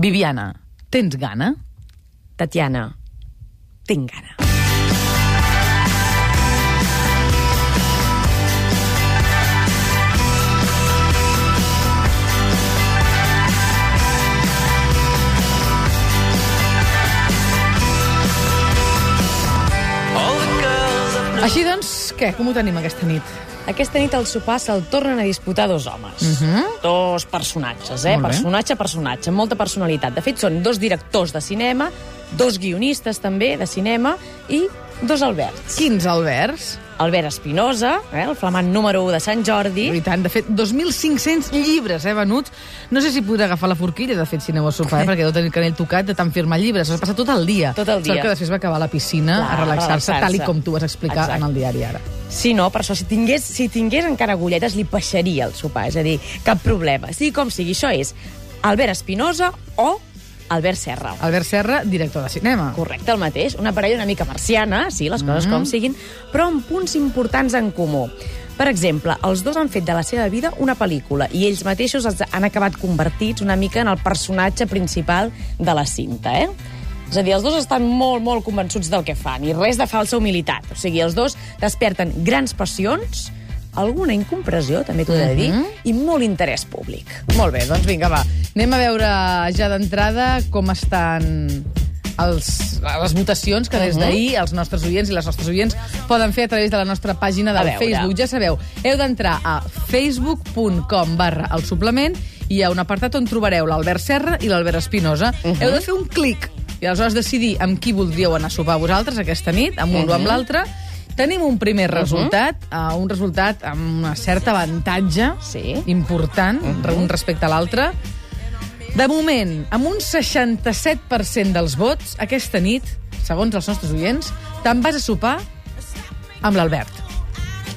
Viviana, tens gana? Tatiana, tinc gana. Així doncs, què? Com ho tenim aquesta nit? Aquesta nit al sopar se'l tornen a disputar dos homes. Uh -huh. Dos personatges, eh? Mhm. Personatge a personatge, molta personalitat. De fet, són dos directors de cinema, dos guionistes també de cinema i dos Alberts. Quins Alberts? Albert Espinosa, eh? el flamant número 1 de Sant Jordi, I tant, de fet, 2.500 llibres, eh, venuts. No sé si podrà agafar la forquilla, de fet, si aneu a sopar, eh, perquè deu tenir el canell tocat de tant firmar llibres. S'ha passat tot el dia. Tot el dia. Sort que després va acabar a la piscina Clar, a relaxar-se, relaxar-se. tal i com tu vas explicar Exacte. en el diari ara. Si no, per això, si tingués, si tingués encara agulletes, li peixaria el sopar. És a dir, cap problema. Sigui com sigui, això és Albert Espinosa o Albert Serra. Albert Serra, director de cinema. Correcte, el mateix. Una parella una mica marciana, sí, les coses Mhm. com siguin, però amb punts importants en comú. Per exemple, els dos han fet de la seva vida una pel·lícula i ells mateixos han acabat convertits una mica en el personatge principal de la cinta, eh? És a dir, els dos estan molt, molt convençuts del que fan i res de falsa humilitat. O sigui, els dos desperten grans passions, alguna incompressió, també t'ho he de dir, i molt interès públic. Molt bé, doncs vinga, va. Anem a veure ja d'entrada com estan els, les votacions que des Mhm. d'ahir els nostres oients i les nostres oients poden fer a través de la nostra pàgina veure. Facebook. Ja sabeu, heu d'entrar a facebook.com barra el suplement i hi ha un apartat on trobareu l'Albert Serra i l'Albert Espinosa. Mhm. Heu de fer un clic i aleshores decidir amb qui voldríeu anar a sopar vosaltres aquesta nit, amb un o Mhm. amb l'altre. Tenim un primer resultat, uh, un resultat amb un cert avantatge Sí. important, un respecte a l'altre. De moment, amb un 67% dels vots, aquesta nit, segons els nostres oients, te'n vas a sopar amb l'Albert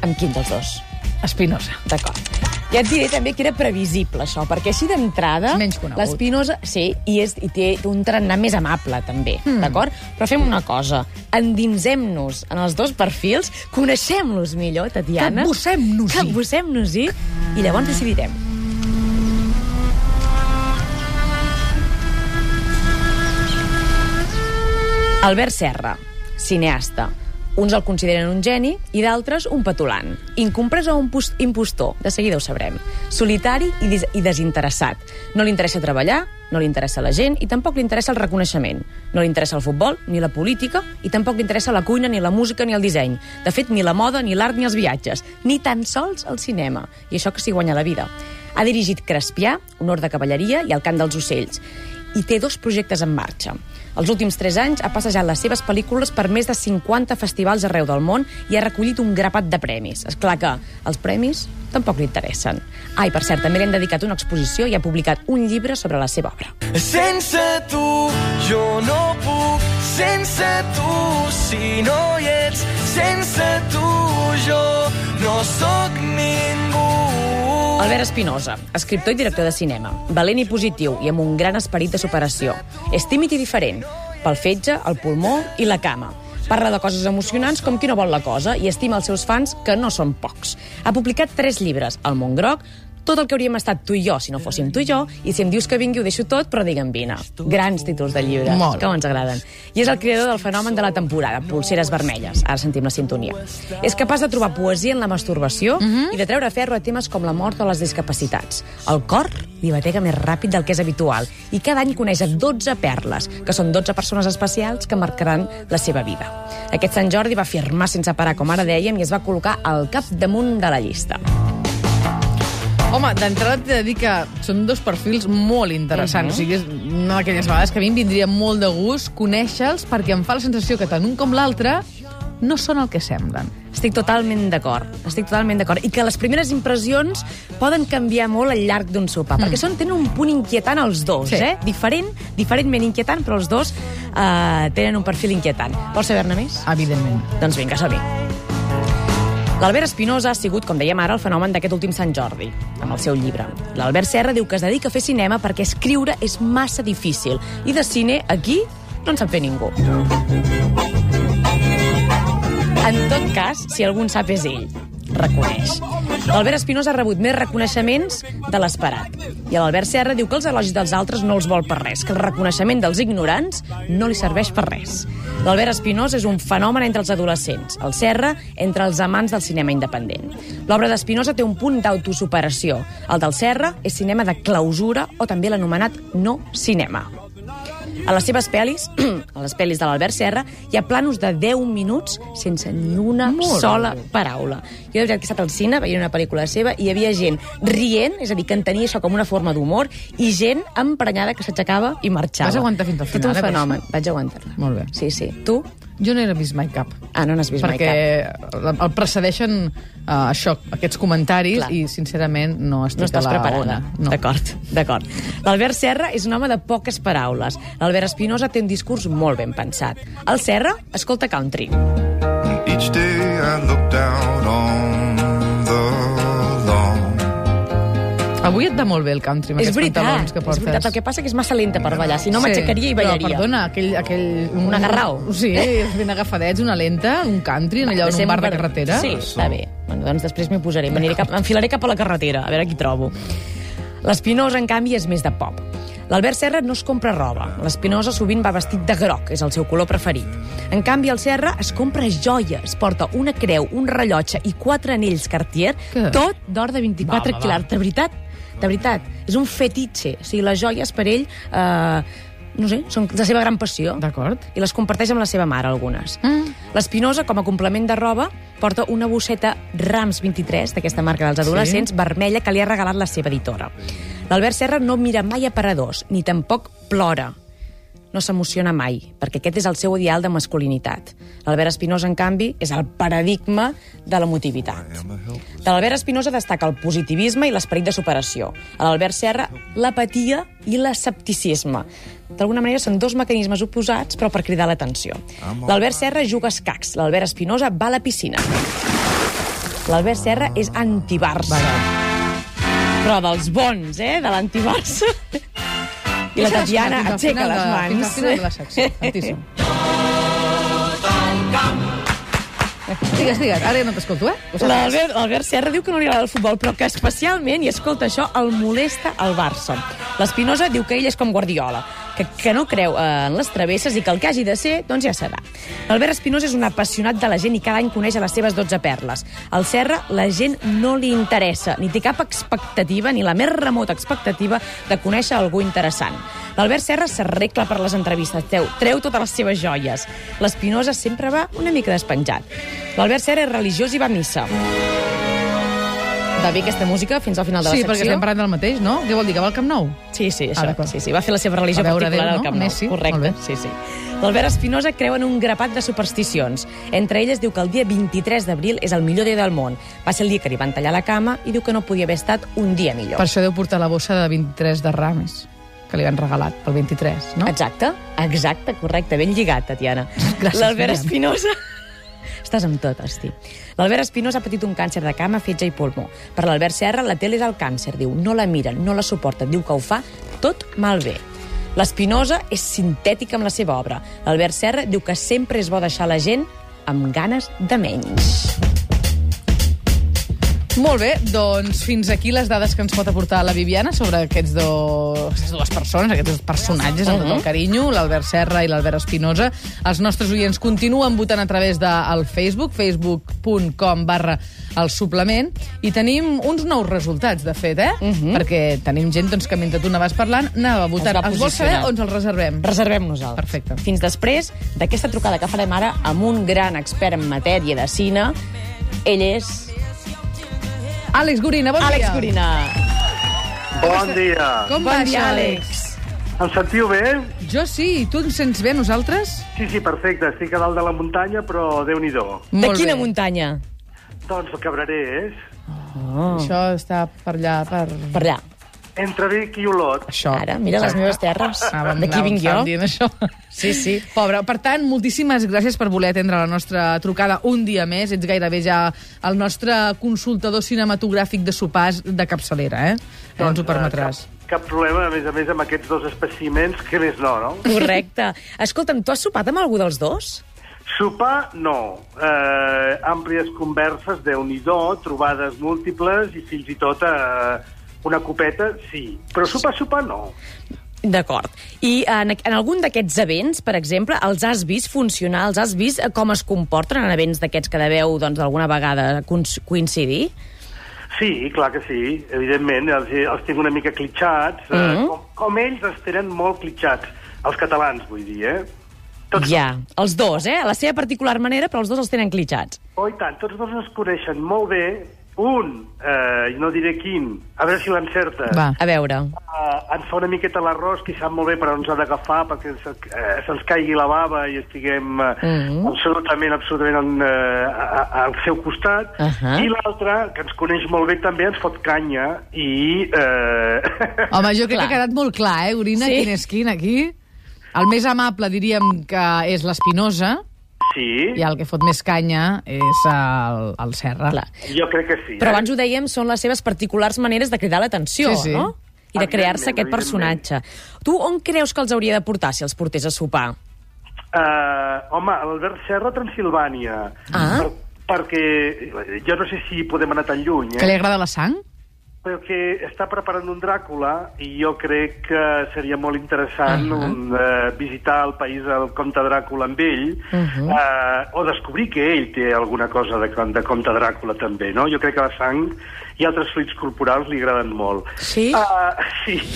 Amb quin dels dos? Espinosa. D'acord. Ja et diré també que era previsible, això, perquè així d'entrada... Menys conegut. L'Espinosa, sí, i, és, i té un tarannà més amable, també, Hmm. d'acord? Però fem una cosa, endinsem-nos en els dos perfils, coneixem-los millor, Tatiana. Capbussem-nos-hi. Capbussem-nos-hi, i llavors decidirem. Albert Serra, cineasta. Uns el consideren un geni i d'altres un petulant. Incomprès o un impostor, de seguida ho sabrem. Solitari i, i desinteressat. No li interessa treballar, no li interessa la gent i tampoc li interessa el reconeixement. No li interessa el futbol, ni la política, i tampoc li interessa la cuina, ni la música, ni el disseny. De fet, ni la moda, ni l'art, ni els viatges. Ni tan sols el cinema. I això que s'hi guanya la vida. Ha dirigit Crespià, Honor de Cavalleria i El cant dels ocells i té dos projectes en marxa. Els últims 3 anys ha passejat les seves pel·lícules per més de 50 festivals arreu del món i ha recollit un grapat de premis. És clar que els premis tampoc li interessen. Ah, i per cert, també li han dedicat una exposició i ha publicat un llibre sobre la seva obra. Sense tu jo no puc, sense tu si no hi ets, sense tu jo no sóc ningú. Albert Espinosa, escriptor i director de cinema, valent i positiu i amb un gran esperit de superació. És tímid i diferent, pel fetge, el pulmó i la cama. Parla de coses emocionants com qui no vol la cosa i estima els seus fans, que no són pocs. Ha publicat tres llibres, El món groc, tot el que hauríem estat tu i jo si no fóssim tu i jo, i si em dius que vingui ho deixo tot, però digue'm vine. Grans títols de llibres, Molt. que ens agraden. I és el creador del fenomen de la temporada, Pulseres Vermelles. Ara sentim la sintonia. És capaç de trobar poesia en la masturbació i de treure ferro a temes com la mort o les discapacitats. El cor li batega més ràpid del que és habitual i cada any coneix a 12 perles, que són 12 persones especials que marcaran la seva vida. Aquest Sant Jordi va firmar sense parar, com ara dèiem, i es va col·locar al cap damunt de la llista. Home, d'entrada t'he de dir que són dos perfils molt interessants. O sigui, és una d'aquelles vegades que a mi em vindria molt de gust conèixer-los perquè em fa la sensació que tant un com l'altre no són el que semblen. Estic totalment d'acord, estic totalment d'acord. I que les primeres impressions poden canviar molt al llarg d'un sopar, mm. perquè són, tenen un punt inquietant els dos, Sí. eh? Diferent, diferentment inquietant, però els dos eh, tenen un perfil inquietant. Vols saber-ne més? Evidentment. Doncs vinga, som-hi. L'Albert Espinosa ha sigut, com dèiem ara, el fenomen d'aquest últim Sant Jordi, amb el seu llibre. L'Albert Serra diu que es dedica a fer cinema perquè escriure és massa difícil. I de cine, aquí, no en sap fer ningú. En tot cas, si algú en sap és ell. Reconeix. L'Albert Espinosa ha rebut més reconeixements de l'esperat. I l'Albert Serra diu que els elogis dels altres no els vol per res, que el reconeixement dels ignorants no li serveix per res. L'Albert Espinosa és un fenomen entre els adolescents, el Serra entre els amants del cinema independent. L'obra d'Espinosa té un punt d'autosuperació. El del Serra és cinema de clausura o també l'anomenat no cinema. A les seves pel·lis, a les pel·lis de l'Albert Serra, hi ha planos de 10 minuts sense ni una Molt sola bé. paraula. Jo de veritat que he estat al cine veient una pel·lícula seva i hi havia gent rient, és a dir, que en tenia això com una forma d'humor, i gent emprenyada que s'aixecava i marxava. Vas aguantar fins al Tot final, un eh, fenomen. Vaig aguantar-la. Molt bé. Sí, sí. Tu? Jo no he vist mai cap. Ah, no n'has vist mai cap. perquè el precedeixen uh, això, aquests comentaris, Clar. i sincerament no estic No estàs a la preparada. ona. No. D'acord, d'acord. L'Albert Serra és un home de poques paraules. L'Albert Espinosa té un discurs molt ben pensat. El Serra escolta country. Each day I look down on Avui et va molt bé el country, amb És aquests veritat, pantalons que és portes. veritat. El que passa que és massa lenta per ballar, si no m'aixecaria i ballaria. Però, perdona, aquell... aquell Un agarrau. Sí, ben agafadets, una lenta, un country, allò en un bar de carretera. Sí, està bé. Bueno, doncs després m'hi posaré. Cap, m'enfilaré cap a la carretera, a veure qui trobo. L'Espinosa, en canvi, és més de pop. L'Albert Serra no es compra roba. L'Espinosa sovint va vestit de groc, és el seu color preferit. En canvi, el Serra es compra joies. Porta una creu, un rellotge i quatre anells Cartier, Què? tot d'or de 24 Va, va, va. quilars. De veritat, de veritat. És un fetitxe. O sigui, les joies per ell... Eh, no sé, són la seva gran passió D'acord. i les comparteix amb la seva mare, algunes. Mm. L'Espinosa, com a complement de roba, porta una bosseta Rams 23, d'aquesta marca dels adolescents, Sí. vermella, que li ha regalat la seva editora. L'Albert Serra no mira mai aparadors, ni tampoc plora. No s'emociona mai, perquè aquest és el seu ideal de masculinitat. L'Albert Espinosa, en canvi, és el paradigma de l'emotivitat. De l'Albert Espinosa destaca el positivisme i l'esperit de superació. A l'Albert Serra, l'apatia i l'escepticisme. D'alguna manera són dos mecanismes oposats, però per cridar l'atenció. L'Albert Serra juga a escacs, l'Albert Espinosa va a la piscina. L'Albert Serra és anti-Barça. Però dels bons, eh? De l'anti-Barça. I la Tatiana aixeca les mans. Fins al final de la secció. Altíssim. Digues, digues. Ara ja no t'escolto, eh? L'Albert l'Albert Serra diu que no li agrada el futbol, però que especialment, i escolta això, el molesta el Barça. L'Espinosa diu que ell és com Guardiola, que, que no creu eh, en les travesses i que el que hagi de ser, doncs ja serà. L'Albert Espinosa és un apassionat de la gent i cada any coneix a les seves 12 perles. Al Serra, la gent no li interessa, ni té cap expectativa, ni la més remota expectativa de conèixer algú interessant. L'Albert Serra s'arregla per les entrevistes, treu, treu totes les seves joies. L'Espinosa sempre va una mica despenjat. L'Albert Serra és religiós i va a missa. Va bé aquesta música fins al final de la Sí, secció. perquè estem parlant del mateix, no? Què vol dir, que va al Camp Nou? Sí, sí, Ah, això. d'acord. sí, sí. Va fer la seva religió particular Déu, al no? Camp Nou. Messi, Correcte, sí, sí. L'Albert Espinosa creu en un grapat de supersticions. Entre elles diu que el dia 23 d'abril és el millor dia del món. Va ser el dia que li van tallar la cama i diu que no podia haver estat un dia millor. Per això deu portar la bossa de 23 de Rames, que li van regalat pel 23, no? Exacte, exacte, correcte, ben lligat, Tatiana. L'Albert. Espinosa... Estàs amb tot, hosti. L'Albert Espinosa ha patit un càncer de cama, fetge i pulmó. Per l'Albert Serra, la tele és el càncer, diu. No la miren, no la suporten, diu que ho fa tot malbé. L'Espinosa és sintètica amb la seva obra. L'Albert Serra diu que sempre és bo deixar la gent amb ganes de menys. Molt bé, doncs fins aquí les dades que ens pot aportar la Viviana sobre aquests dos, aquestes dues persones, aquests dos personatges, amb tot el carinyo, l'Albert Serra i l'Albert Espinosa. Els nostres oients continuen votant a través del Facebook, facebook.com barra el suplement, i tenim uns nous resultats, de fet, eh? Perquè tenim gent doncs, que mentre tu anaves parlant anava votant. va Els vols saber posicionar. o ens els reservem? Reservem nosaltres. Perfecte. Fins després d'aquesta trucada que farem ara amb un gran expert en matèria de cine. Ell és... Àlex Gorina, bon Àlex dia. Gorina. Bon dia. Com Bon va dia, Àlex. Em sentiu bé? Jo sí, tu ens sents bé, nosaltres? Sí, sí, perfecte. Estic a dalt de la muntanya, però déu-n'hi-do. De Molt quina bé. muntanya? Doncs el Cabrerers, Oh. Això està per allà, per... Per allà. Entre Vic i Olot. Això. Ara, mira les meves terres. Anàvem- D'aquí vinc jo. dient això. Sí, sí. Pobre. Per tant, moltíssimes gràcies per voler atendre la nostra trucada un dia més. Ets gairebé ja el nostre consultador cinematogràfic de sopars de capçalera, eh? eh ens ho permetràs. Cap, cap problema, a més a més, amb aquests dos espècimens, que més no, no? Correcte. Escolta'm, tu has sopat amb algú dels dos? Sopar, no. Eh, àmplies converses, déu nhi trobades múltiples i fins i tot eh, una copeta, sí. Però sopar, sopar, no. D'acord. I en, en algun d'aquests events, per exemple, els has vist funcionar? Els has vist eh, com es comporten en events d'aquests que deveu, doncs, alguna vegada coincidir? Sí, clar que sí, evidentment. Els, els tinc una mica clitxats. eh, Mhm. com, com ells els tenen molt clitxats. Els catalans, vull dir, eh? Tots, Ja, els dos, eh? A la seva particular manera, però els dos els tenen clitxats. Oh, i tant, tots dos es coneixen molt bé. Un, eh, no diré quin, a veure si l'encerta. Va. A veure. Uh, ens fa una miqueta l'arròs, que sap molt bé per on s'ha d'agafar perquè se, eh, se'ns caigui la bava i estiguem uh, Mhm. absolutament, absolutament en, uh, a, a, al seu costat. Ahà. I l'altre, que ens coneix molt bé també, ens fot canya i... Uh... Home, jo crec Clar. que ha quedat molt clar, eh, Gorina, Sí. quin és quin aquí. El més amable diríem que és l'Espinosa sí, i el que fot més canya és el, el Serra. Clar. jo crec que sí. Però eh? abans ho dèiem, són les seves particulars maneres de cridar l'atenció, Sí, sí. no? I de crear-se aquest personatge. Tu on creus que els hauria de portar si els portés a sopar? Uh, home, l'Albert Serra, Transilvània. Ah. Per, perquè jo no sé si podem anar tan lluny, Que eh? li agrada la sang? Perquè està preparant un Dràcula i jo crec que seria molt interessant uh. -huh. un, uh, visitar el país del comte Dràcula amb ell uh. -huh. uh, o descobrir que ell té alguna cosa de, de comte Dràcula també, no? Jo crec que la sang i altres fluids corporals li agraden molt. Sí? Uh, sí.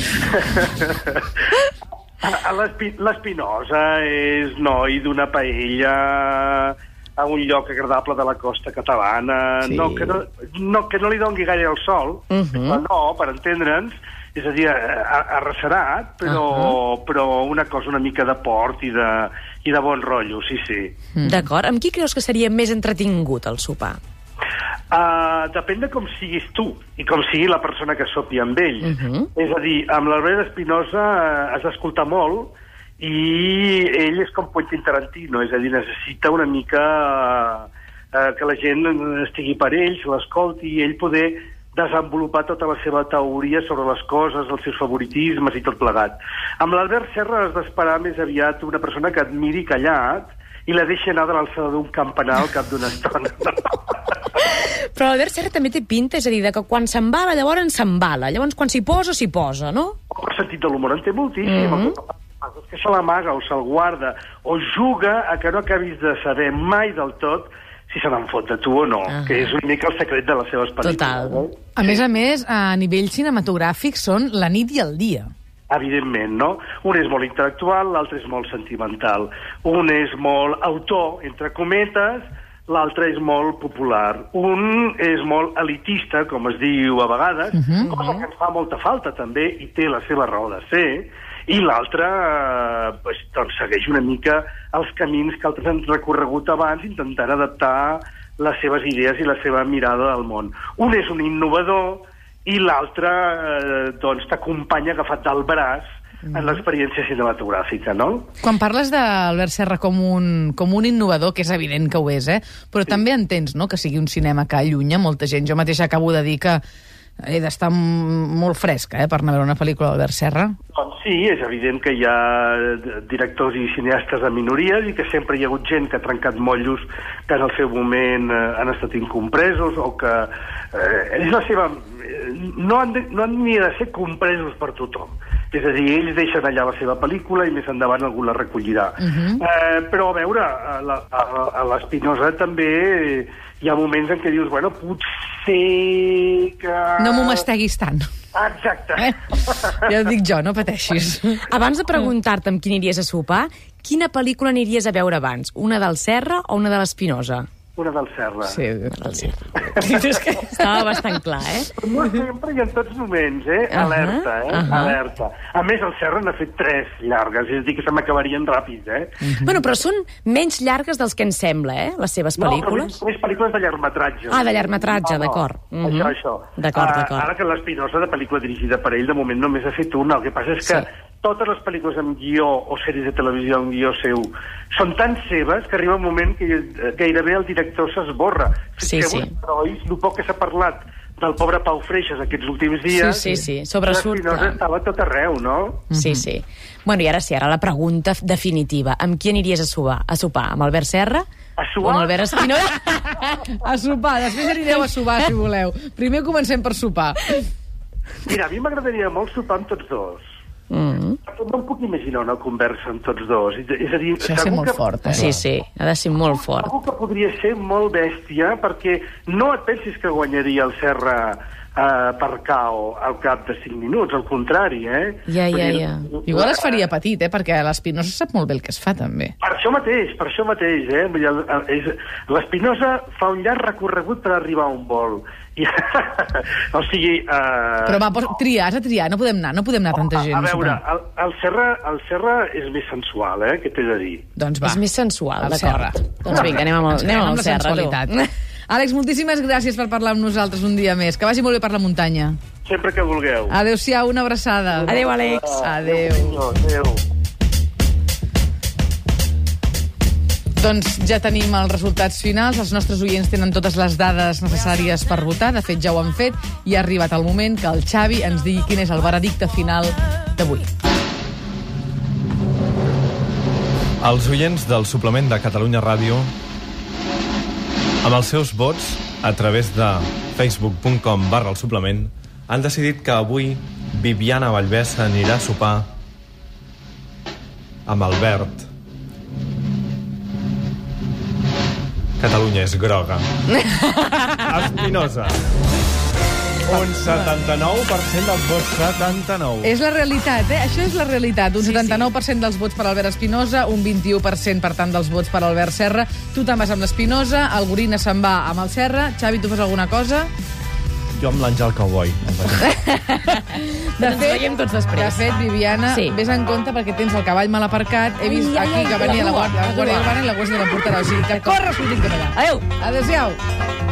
L'Espinosa és noi d'una paella a un lloc agradable de la costa catalana, Sí. no, que no, no, que no li dongui gaire el sol, Mhm. però no, per entendre'ns, és a dir, arrecerat, però, però una cosa una mica de port i de, i de bon rotllo, sí, sí. Mm. D'acord. Amb qui creus que seria més entretingut el sopar? Uh, depèn de com siguis tu i com sigui la persona que sopi amb ell. Mhm. És a dir, amb l'Albert Espinosa uh, has d'escoltar molt i ell és com Quentin Tarantino, és a dir, necessita una mica uh, que la gent estigui per ell, l'escolti i ell poder desenvolupar tota la seva teoria sobre les coses, els seus favoritismes i tot plegat. Amb l'Albert Serra has d'esperar més aviat una persona que et miri callat i la deixi anar de l'alçada d'un campanar al cap d'una estona. Però l'Albert Serra també té pinta, és a dir, que quan s'embala, llavors s'embala. Llavors, quan s'hi posa, s'hi posa, no? El sentit de l'humor en té moltíssim. Mm. -hmm. Que se l'amaga o se'l guarda o juga a que no acabis de saber mai del tot si se n'en fot de tu o no, Ah. que és una mica el secret de les seves pel·lícules. Total. No? A més a més, a nivell cinematogràfic són la nit i el dia. Evidentment, no? Un és molt intel·lectual, l'altre és molt sentimental. Un és molt autor, entre cometes, l'altre és molt popular. Un és molt elitista, com es diu a vegades, uh -huh. cosa que ens fa molta falta també, i té la seva raó de ser, i l'altre eh, doncs, segueix una mica els camins que altres han recorregut abans, intentant adaptar les seves idees i la seva mirada del món. Un és un innovador i l'altre eh, doncs, t'acompanya agafat del braç en l'experiència cinematogràfica, no? Quan parles d'Albert Serra com un, com un innovador, que és evident que ho és, eh? però sí. també entens no? que sigui un cinema que allunya molta gent. Jo mateix acabo de dir que he d'estar molt fresca eh, per anar a veure una pel·lícula d'Albert Serra. Doncs sí, és evident que hi ha directors i cineastes de minories i que sempre hi ha hagut gent que ha trencat motllos que en el seu moment eh, han estat incompresos o que eh, és la seva... eh, No han, de, no han ni de ser compresos per tothom. És a dir, ells deixen allà la seva pel·lícula i més endavant algú la recollirà. Uh -huh. eh, però, a veure, a l'Espinosa també hi ha moments en què dius, bueno, potser que... No m'ho masteguis tant. Exacte. Eh? Ja ho dic jo, no pateixis. Abans de preguntar-te amb qui aniries a sopar, quina pel·lícula aniries a veure abans? Una del Serra o una de l'Espinosa? Una del Serra. Sí, Del Serra. és que estava bastant clar, eh? No sempre i en tots moments, eh? Ahà, Alerta, eh? ahà. Alerta. A més, el Serra n'ha fet tres llargues, és a dir, que se m'acabarien ràpid, eh? Bueno, però són menys llargues dels que ens sembla, eh? Les seves pel·lícules. No, però més pel·lícules de llargmetratge. Ah, de llargmetratge, d'acord. Això, Mhm. això. D'acord, Ah, d'acord. Ara que l'Espinosa, de pel·lícula dirigida per ell, de moment només ha fet una. El que passa és que Sí. Totes les pel·lícules amb guió o sèries de televisió amb guió seu són tan seves que arriba un moment que eh, gairebé el director s'esborra. Sí, que sí. Herois, el poc que s'ha parlat del pobre Pau Freixas aquests últims dies. Sí, sí, sí, sobresurt, clar. estava tot arreu, no? Sí, sí. Bueno, i ara sí, ara la pregunta definitiva. Amb qui aniries a sopar? A sopar? Amb Albert Serra? A O suar? amb Albert Espinosa? A sopar, després anireu a sopar, si voleu. Primer comencem per sopar. Mira, a mi m'agradaria molt sopar amb tots dos. Mm. No em puc imaginar una conversa amb tots dos. És a dir, Això ha de ser molt que, fort, eh? Sí, sí, ha de ser molt fort. Segur que podria ser molt bèstia, perquè no et pensis que guanyaria el Serra eh, per KO al cap de 5 minuts, al contrari, eh? Ja, ja, ja. Igual es faria petit, eh? Perquè l'Espinosa sap molt bé el que es fa, també. Per això mateix, per això mateix, eh? L'Espinosa fa un llarg recorregut per arribar a un vol. I, o sigui... Eh, Però va, pos- tria, has de triar, no podem anar, no podem anar tanta gent. a, a veure, el, el, Serra, el Serra és més sensual, eh? Què t'he de dir? Doncs va. És més sensual, d'acord. Doncs vinga, anem amb el, anem amb amb el la Serra, sensualitat. tu. Àlex, moltíssimes gràcies per parlar amb nosaltres un dia més. Que vagi molt bé per la muntanya. Sempre que vulgueu. Adéu-siau, una abraçada. Adéu, Àlex. Adéu. Adéu. Doncs ja tenim els resultats finals. Els nostres oients tenen totes les dades necessàries per votar. De fet, ja ho han fet. I ha arribat el moment que el Xavi ens digui quin és el veredicte final d'avui. Els oients del suplement de Catalunya Ràdio, amb els seus vots, a través de facebook.com barra el suplement, han decidit que avui Viviana Vallvès anirà a sopar amb Albert. Catalunya és groga. Espinosa. Un 79% dels vots. 79. És la realitat, eh? Això és la realitat. Un Sí, 79% dels vots per Albert Espinosa, un 21% per tant dels vots per Albert Serra. Tu te'n vas amb l'Espinosa, el Gorina se'n va amb el Serra. Xavi, tu fas alguna cosa? Jo amb l'Àngel Cowboy. De Ens veiem tots després. De fet, Viviana, Sí. sí. vés en compte perquè tens el cavall mal aparcat. He vist Ai, ai, aquí ai, que venia la la urbana i la Guàrdia de la portarà. O sigui, que corre sortint que no va. Adéu. Adéu-siau.